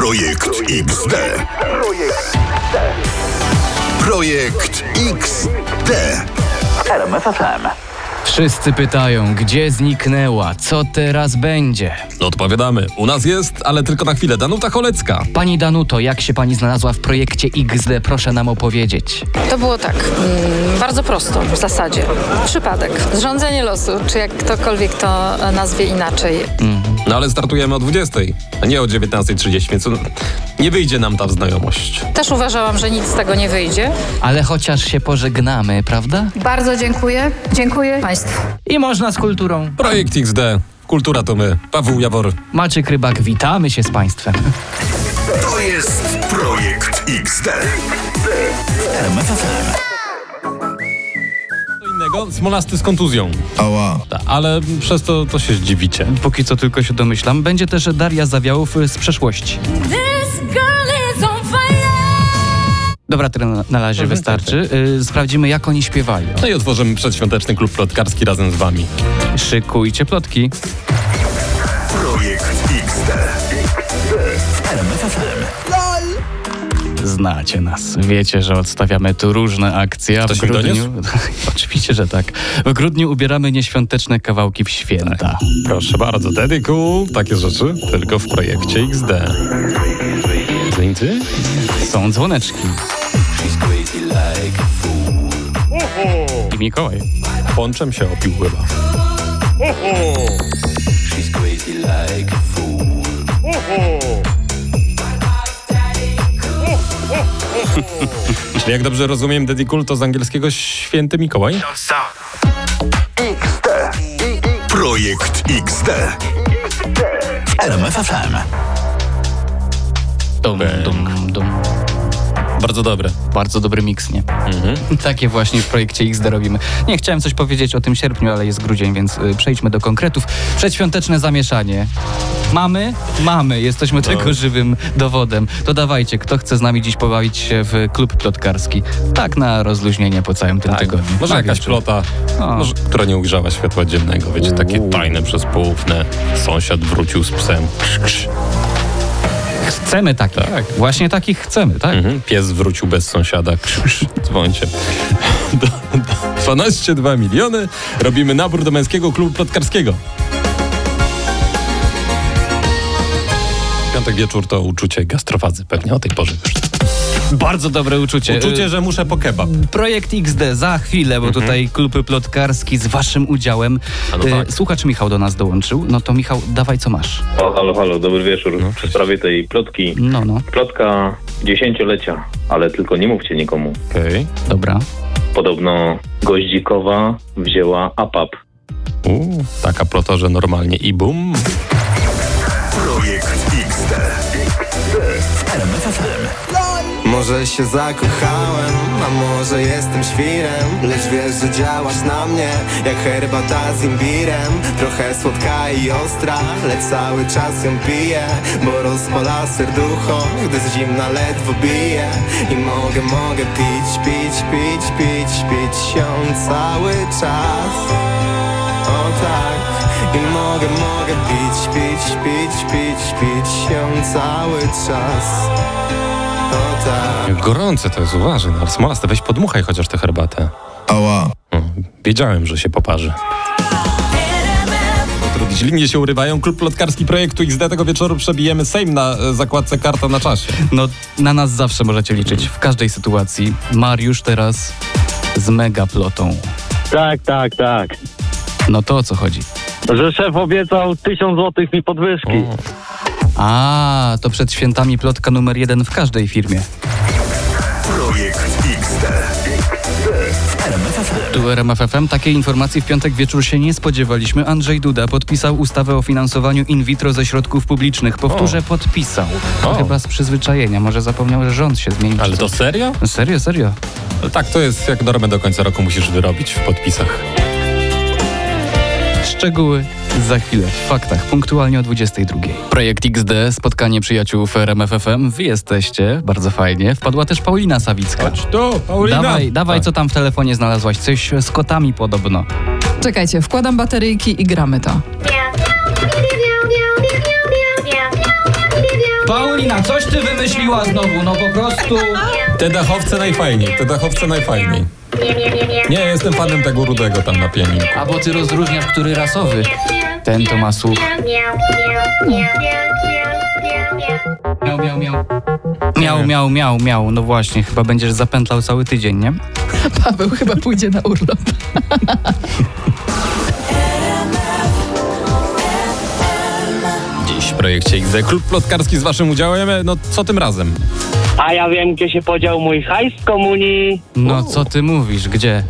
Projekt XD. Projekt XD. RMFFM. Wszyscy pytają, gdzie zniknęła, co teraz będzie. No odpowiadamy. U nas jest, ale tylko na chwilę. Danuta Cholecka. Pani Danuto, jak się pani znalazła w projekcie XD, proszę nam opowiedzieć. To było tak, mm, bardzo prosto w zasadzie. Przypadek, zrządzenie losu, czy jak ktokolwiek to nazwie inaczej. No ale startujemy o 20, a nie o 19.30, więc nie wyjdzie nam ta znajomość. Też uważałam, że nic z tego nie wyjdzie. Ale chociaż się pożegnamy, prawda? Bardzo dziękuję. Dziękuję Państwu. I można z kulturą. Projekt XD. Kultura to my. Paweł Jawor. Maciek Rybak, witamy się z państwem. To jest Projekt XD. RMFFM. Co innego? Smolasty z kontuzją. Ała. Ta, ale przez to, to się zdziwicie. Póki co tylko się domyślam, będzie też Daria Zawiałów z przeszłości. Dobra, tyle na, razie wystarczy. Y, sprawdzimy, jak oni śpiewali. No i otworzymy przedświąteczny klub plotkarski razem z wami. Szykujcie plotki. Projekt XD. Znacie nas. Wiecie, że odstawiamy tu różne akcje. A w Ktoś mi grudniu. Oczywiście, że tak. W grudniu ubieramy nieświąteczne kawałki w święta. Proszę bardzo, dedyku. Takie rzeczy tylko w projekcie XD. Zdjęty? Są dzwoneczki. I Mikołaj. Pączem się opił chyba. Czyli jak dobrze rozumiem, Dedikul to z angielskiego święty Mikołaj? Projekt XD. RMFFM. Dum, dum, dum. Bardzo dobre. Bardzo dobry miks, nie? Takie właśnie w projekcie XD robimy. Nie chciałem coś powiedzieć o tym sierpniu, ale jest grudzień, więc y, przejdźmy do konkretów. Przedświąteczne zamieszanie. Mamy? Mamy. Jesteśmy tego żywym dowodem. To dawajcie, kto chce z nami dziś pobawić się w klub plotkarski. Tak na rozluźnienie po całym tym tygodniu. Tak. Może Na jakaś wieczór. plota, O. może, która nie ujrzała światła dziennego. Wiecie, takie tajne przez poufne. Sąsiad wrócił z psem. Krz, krz. Chcemy takich. Tak. Właśnie takich chcemy, tak? Mhm. Pies wrócił bez sąsiada. Do 12,2 miliony. Robimy nabór do męskiego klubu plotkarskiego. Piątek wieczór to uczucie gastrofazy. Pewnie o tej porze już. Bardzo dobre uczucie. Uczucie, że muszę po kebab. Projekt XD za chwilę, bo tutaj klub plotkarski z waszym udziałem. No E, tak. Słuchacz Michał do nas dołączył. No to Michał, dawaj co masz. O, halo, halo, dobry wieczór. w sprawie tej plotki. No, no, Plotka dziesięciolecia, ale tylko nie mówcie nikomu. Okej. dobra. Podobno Goździkowa wzięła APAP. Uuu, Taka plota, że normalnie i bum. Projekt XD. RMFFM. Może się zakochałem, a może jestem świrem Lecz wiesz, że działasz na mnie jak herbata z imbirem. Trochę słodka i ostra, lecz cały czas ją piję Bo rozpala serducho, gdy z zimna ledwo bije. I mogę, mogę pić, pić, pić, pić, pić ją cały czas. O tak. I mogę, mogę pić, pić, pić, pić, pić ją cały czas Gorące to jest, uważaj. No, ale smolaste, weź podmuchaj chociaż tę herbatę. Ała. O, wiedziałem, że się poparzy. Linie się urywają. Klub plotkarski projektu XD tego wieczoru przebijemy Sejm na e, zakładce karta na czasie. No, na nas zawsze możecie liczyć, w każdej sytuacji. Mariusz teraz z mega plotą. Tak, tak, tak. No to o co chodzi? Że szef obiecał tysiąc złotych mi podwyżki. A, to przed świętami plotka numer jeden w każdej firmie. Projekt XD. RMFFM. Tu RMF FM takiej informacji w piątek wieczór się nie spodziewaliśmy. Andrzej Duda podpisał ustawę o finansowaniu in vitro ze środków publicznych. Powtórzę, podpisał. To O. chyba z przyzwyczajenia. Może zapomniał, że rząd się zmienił. Ale to serio? No Serio, serio. Ale tak, to jest jak normę do końca roku musisz wyrobić w podpisach. Szczegóły za chwilę w faktach, punktualnie o 22. Projekt XD, spotkanie przyjaciół w RMF FM. Wy jesteście, bardzo fajnie. Wpadła też Paulina Sawicka. tu, Paulina! Dawaj, dawaj, Tak. co tam w telefonie znalazłaś? Coś z kotami podobno. Czekajcie, wkładam bateryjki i gramy to. Paulina, coś ty wymyśliła znowu, no po prostu... Te dachowce najfajniej, te dachowce najfajniej. Nie, jestem fanem tego rudego tam na pianinku. A bo ty rozróżniasz, który rasowy. Ten to ma słuch. Miał, miał, miał. Miał, miał, miał, miał. No właśnie, chyba będziesz zapętlał cały tydzień, nie? Paweł chyba pójdzie na urlop. Dziś w projekcie XD Klub Plotkarski z waszym udziałem. No co tym razem? A ja wiem, gdzie się podział mój hajs z komunii. No co ty mówisz, gdzie?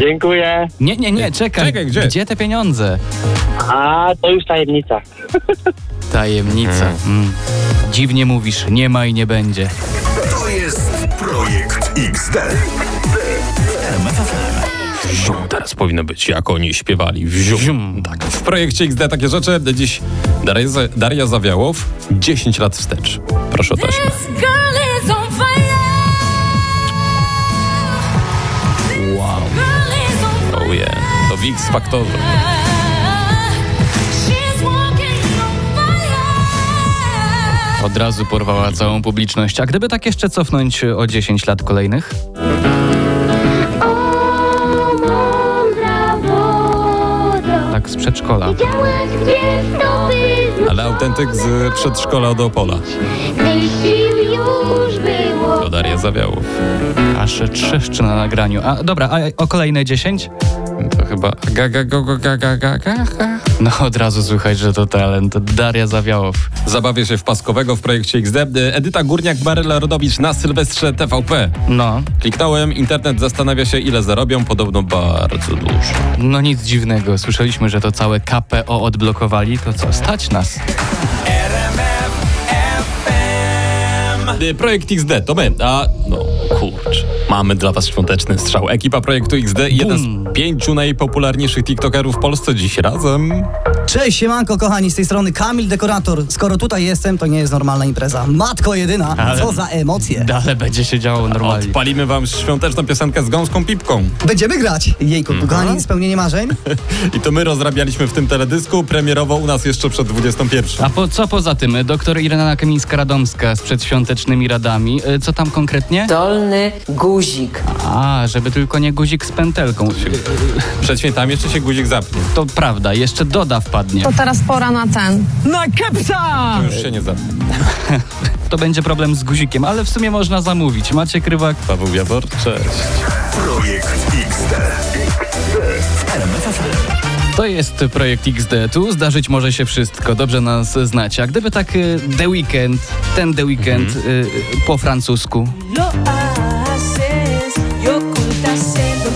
Dziękuję. Nie, nie, nie, czekaj. Czekaj, gdzie? Gdzie te pieniądze? A to już tajemnica. Tajemnica. Mm. Dziwnie mówisz, nie ma i nie będzie. To jest Projekt XD. Wzium, teraz powinno być, jak oni śpiewali. Wzium. Wzium. Tak. W projekcie XD takie rzeczy. Dziś Daria, Daria Zawiałow, 10 lat wstecz. Proszę o taśmę. Wow. W X Faktorze. Od razu porwała całą publiczność. A gdyby tak jeszcze cofnąć o 10 lat kolejnych? Tak z przedszkola. Ale autentyk z przedszkola do Opola. To Daria Zawiałow. Aż trzeszczy na nagraniu. A dobra, a o kolejne 10? To chyba ga, ga, go, go. No od razu słychać, że to talent. Daria Zawiałow. Zabawię się w Paskowego w projekcie XD. Edyta Górniak-Baryla-Rodowicz na Sylwestrze TVP. No, Kliknąłem, internet zastanawia się ile zarobią, podobno bardzo dużo. no nic dziwnego. Słyszeliśmy, że to całe KPO odblokowali. To co, stać nas? Y, Projekt XD, to my, a no kurczę, mamy dla was świąteczny strzał. Ekipa projektu XD, jeden z pięciu najpopularniejszych TikTokerów w Polsce dziś razem. Cześć, siemanko kochani, z tej strony Kamil Dekorator. Skoro tutaj jestem, to nie jest normalna impreza. Matko jedyna, Ale- co za emocje. Ale będzie się działo normalnie. Odpalimy wam świąteczną piosenkę z gąską pipką. Będziemy grać. Jejku, kochani, spełnienie marzeń. I to my rozrabialiśmy w tym teledysku, premierowo u nas jeszcze przed 21. A po, co poza tym? Doktor Irena Kamińska-Radomska z przedświątecznymi radami. Y, Co tam konkretnie? Dolny guzik. A, żeby tylko nie guzik z pętelką. Przed świętami jeszcze się guzik zapnie. To prawda, jeszcze doda To teraz pora na ten. Na kepsa! To już się nie zapnie. To będzie problem z guzikiem, ale w sumie można zamówić. Macie krywak? Paweł Jabor, cześć. Projekt XD. To jest projekt XD. Tu zdarzyć może się wszystko. Dobrze nas znacie. A gdyby tak y, The Weekend, ten The Weekend y, y, po francusku,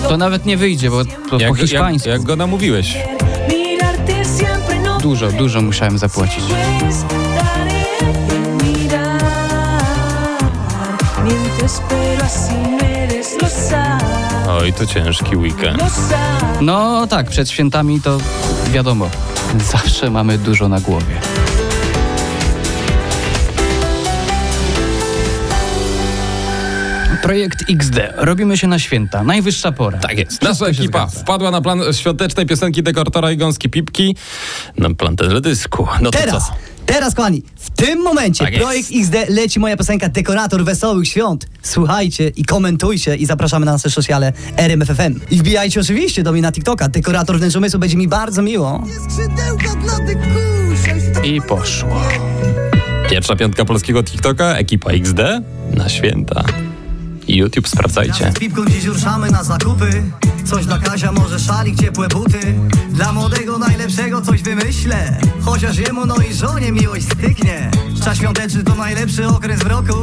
to nawet nie wyjdzie, bo to Jak, po jak, hiszpańsku. jak go namówiłeś? Dużo, dużo musiałem zapłacić. Oj, to ciężki weekend. No tak, przed świętami to wiadomo, zawsze mamy dużo na głowie. Projekt XD. Robimy się na święta. Najwyższa pora. Tak jest. Nasza ekipa wpadła na plan świątecznej piosenki dekoratora i gąski pipki. Na plan teledysku. No to Teraz, co? teraz kochani, w tym momencie Tak jest. projekt XD leci moja piosenka Dekorator Wesołych Świąt. Słuchajcie i komentujcie i zapraszamy na nasze sociale RMFFM. I wbijajcie oczywiście do mnie na TikToka. Dekorator Wnętrz Umysłu, będzie mi bardzo miło. I poszło. Pierwsza piątka polskiego TikToka, ekipa XD na święta. I YouTube sprawdzajcie. Z pipką dziś ruszamy na zakupy Coś dla Kazia, może szalik, ciepłe buty Dla młodego najlepszego coś wymyślę Chociaż jemu no i żonie miłość styknie Czas świąteczny to najlepszy okres w roku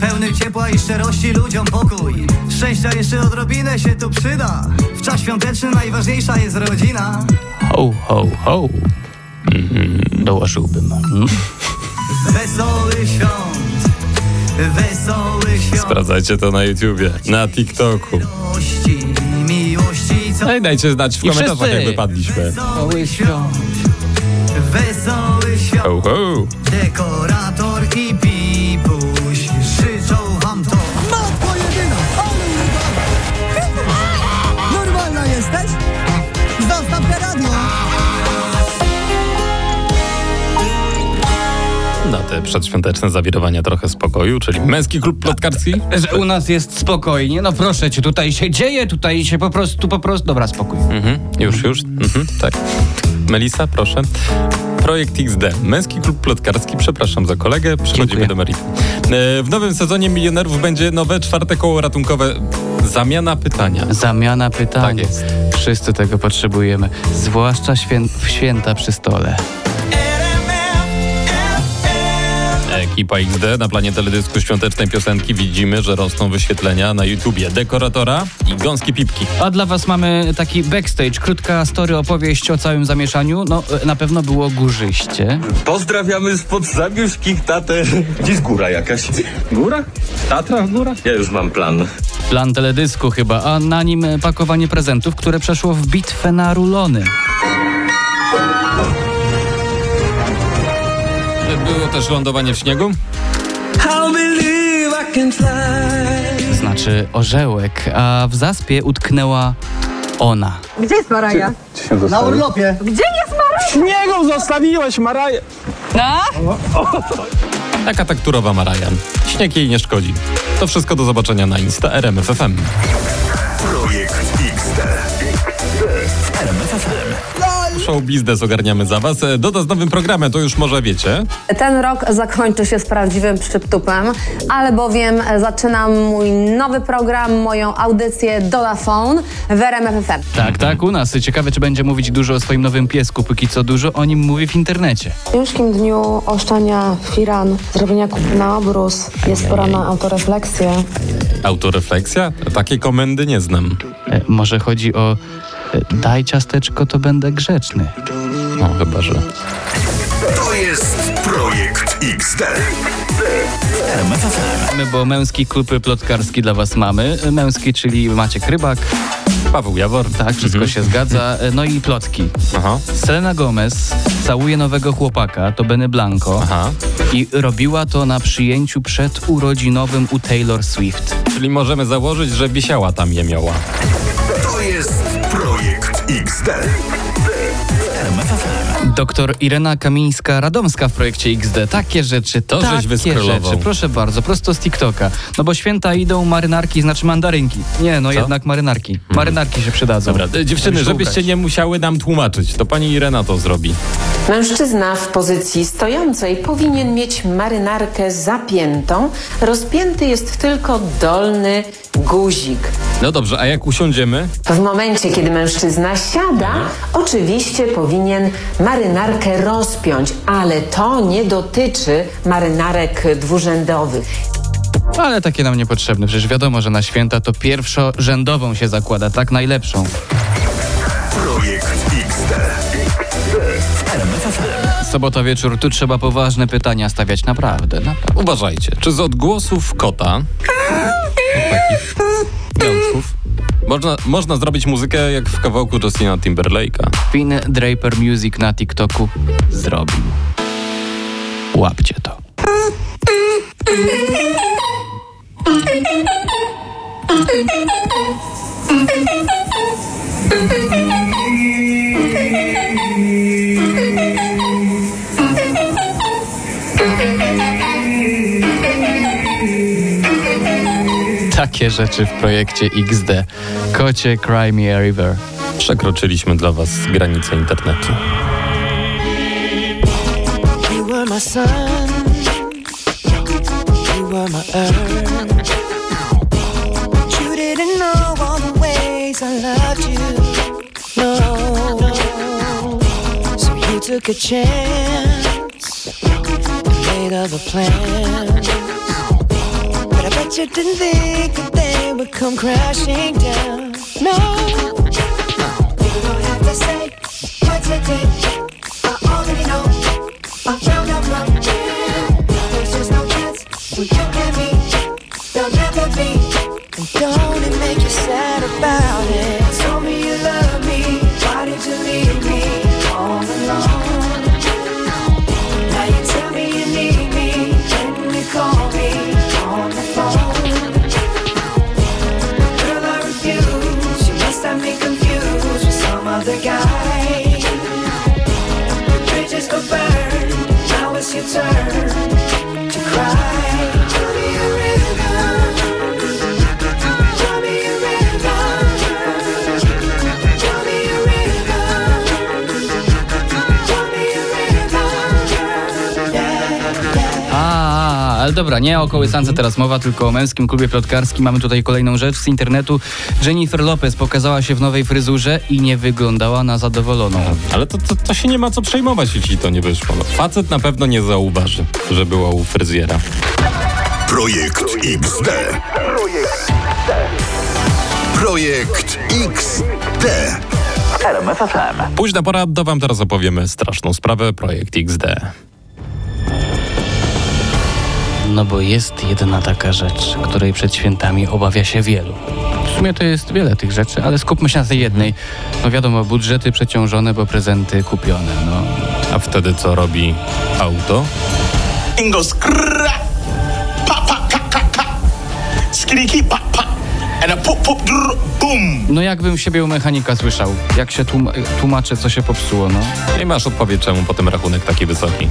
Pełny ciepła i szczerości ludziom pokój Szczęścia jeszcze odrobinę się tu przyda W czas świąteczny najważniejsza jest rodzina Ho, ho, ho. Dołożyłbym. Mm. Świąt Wesoły świąt Sprawdzajcie to na YouTubie, na TikToku. No i dajcie znać w komentarzach, jak wypadliśmy. Wesoły świąt Wesoły świąt. Dekorator i pipuś te przedświąteczne zawirowania trochę spokoju, czyli męski klub plotkarski. Że u nas jest spokojnie, no proszę cię, tutaj się dzieje, tutaj się po prostu, po prostu, dobra, spokój. Mhm, już, już. Mhm, tak. Melisa, proszę. Projekt XD. Męski klub plotkarski. Przepraszam za kolegę. Przechodzimy Dziękuję. do meritum. E, W nowym sezonie Milionerów będzie nowe czwarte koło ratunkowe. Zamiana pytania. Zamiana pytań. Tak jest. Wszyscy tego potrzebujemy, zwłaszcza świę w święta przy stole. Ekipa XD na planie teledysku świątecznej piosenki widzimy, że rosną wyświetlenia na YouTubie Dekoratora i Gąskie Pipki. A dla was mamy taki backstage, krótka story, opowieść o całym zamieszaniu. No, e, na pewno było górzyście. Pozdrawiamy spod Zabiuszkich Tater. Gdzie jest góra jakaś? Góra? Tatra góra? Ja już mam plan. Plan teledysku chyba, a na nim pakowanie prezentów, które przeszło w bitwę na rulony. Też lądowanie w śniegu. Znaczy orzełek, a w zaspie utknęła ona. Gdzie jest Maraja? Na urlopie. Gdzie jest Maraja? Śniegą zostawiłeś, Maraję. No? Taka tekturowa Marajan. Śnieg jej nie szkodzi. To wszystko do zobaczenia na Insta RMFFM. Show biznes ogarniamy za was. E, Doda z nowym programem, to już może wiecie. Ten rok zakończy się z prawdziwym przyptupem, albowiem zaczynam mój nowy program, moją audycję Dodafone w RMF FM. Tak, tak, u nas. Ciekawe, czy będzie mówić dużo o swoim nowym piesku. Póki co dużo o nim mówi w internecie. W ciężkim dniu oszczania firan, zrobienia kup na obrus, jest pora na autorefleksję. Autorefleksja? Takiej komendy nie znam. E, może chodzi o daj ciasteczko, to będę grzeczny. No, chyba, że... To jest Projekt XD. My, bo męski klub plotkarski dla was mamy. Męski, czyli Maciek Rybak. Paweł Jawor. Tak, wszystko się zgadza. E, No i plotki. Aha. Selena Gomez całuje nowego chłopaka, to Benny Blanco. Aha. I robiła to na przyjęciu przedurodzinowym u Taylor Swift. Czyli możemy założyć, że wisiała tam je miała. XD. Doktor Irena Kamińska-Radomska w projekcie XD. Takie rzeczy, To żeś takie rzeczy. Proszę bardzo, prosto z TikToka. No bo święta idą marynarki, znaczy mandarynki. Nie, no Co? jednak marynarki. Marynarki się przydadzą. Dobra, dziewczyny, Żeby żebyście nie musiały nam tłumaczyć, to pani Irena to zrobi. Mężczyzna w pozycji stojącej powinien mieć marynarkę zapiętą. Rozpięty jest tylko dolny guzik. No dobrze, a jak usiądziemy? W momencie, kiedy mężczyzna siada, oczywiście powinien marynarkę rozpiąć, ale to nie dotyczy marynarek dwurzędowych. Ale takie nam niepotrzebne. Przecież wiadomo, że na święta to pierwszorzędową się zakłada, tak najlepszą. Sobota wieczór, tu trzeba poważne pytania stawiać, naprawdę. naprawdę. Uważajcie, czy z odgłosów kota, takich piątków, można, można zrobić muzykę jak w kawałku Justina Timberlake'a? Finn Draper Music na TikToku zrobił. Łapcie to. Takie rzeczy w projekcie XD. Kocie Cry Me a River. Przekroczyliśmy dla was granicę internetu. No. Took a chance made other plans. But I bet you didn't think that they would come crashing down. No. You don't have to say what you did. I already know. I found out from ale dobra, nie o kołysance teraz mowa, tylko o męskim klubie plotkarskim. Mamy tutaj kolejną rzecz z internetu. Jennifer Lopez pokazała się w nowej fryzurze i nie wyglądała na zadowoloną. Ale to, to, to się nie ma co przejmować, jeśli to nie wyszło. No, facet na pewno nie zauważy, że była u fryzjera. Projekt XD. Projekt XD. RMFFM. Późna pora, to wam teraz opowiemy straszną sprawę, projekt XD. No bo jest jedna taka rzecz, której przed świętami obawia się wielu. W sumie to jest wiele tych rzeczy, ale skupmy się na tej jednej. No wiadomo, budżety przeciążone, bo prezenty kupione. No. A wtedy co robi auto? Ingo skrrra, pa pa ka ka ka, skriki pa pa, and a pop pop drr, boom. No jakbym siebie u mechanika słyszał, jak się tłum- tłumaczy, co się popsuło, no. I masz odpowiedź, czemu potem rachunek taki wysoki.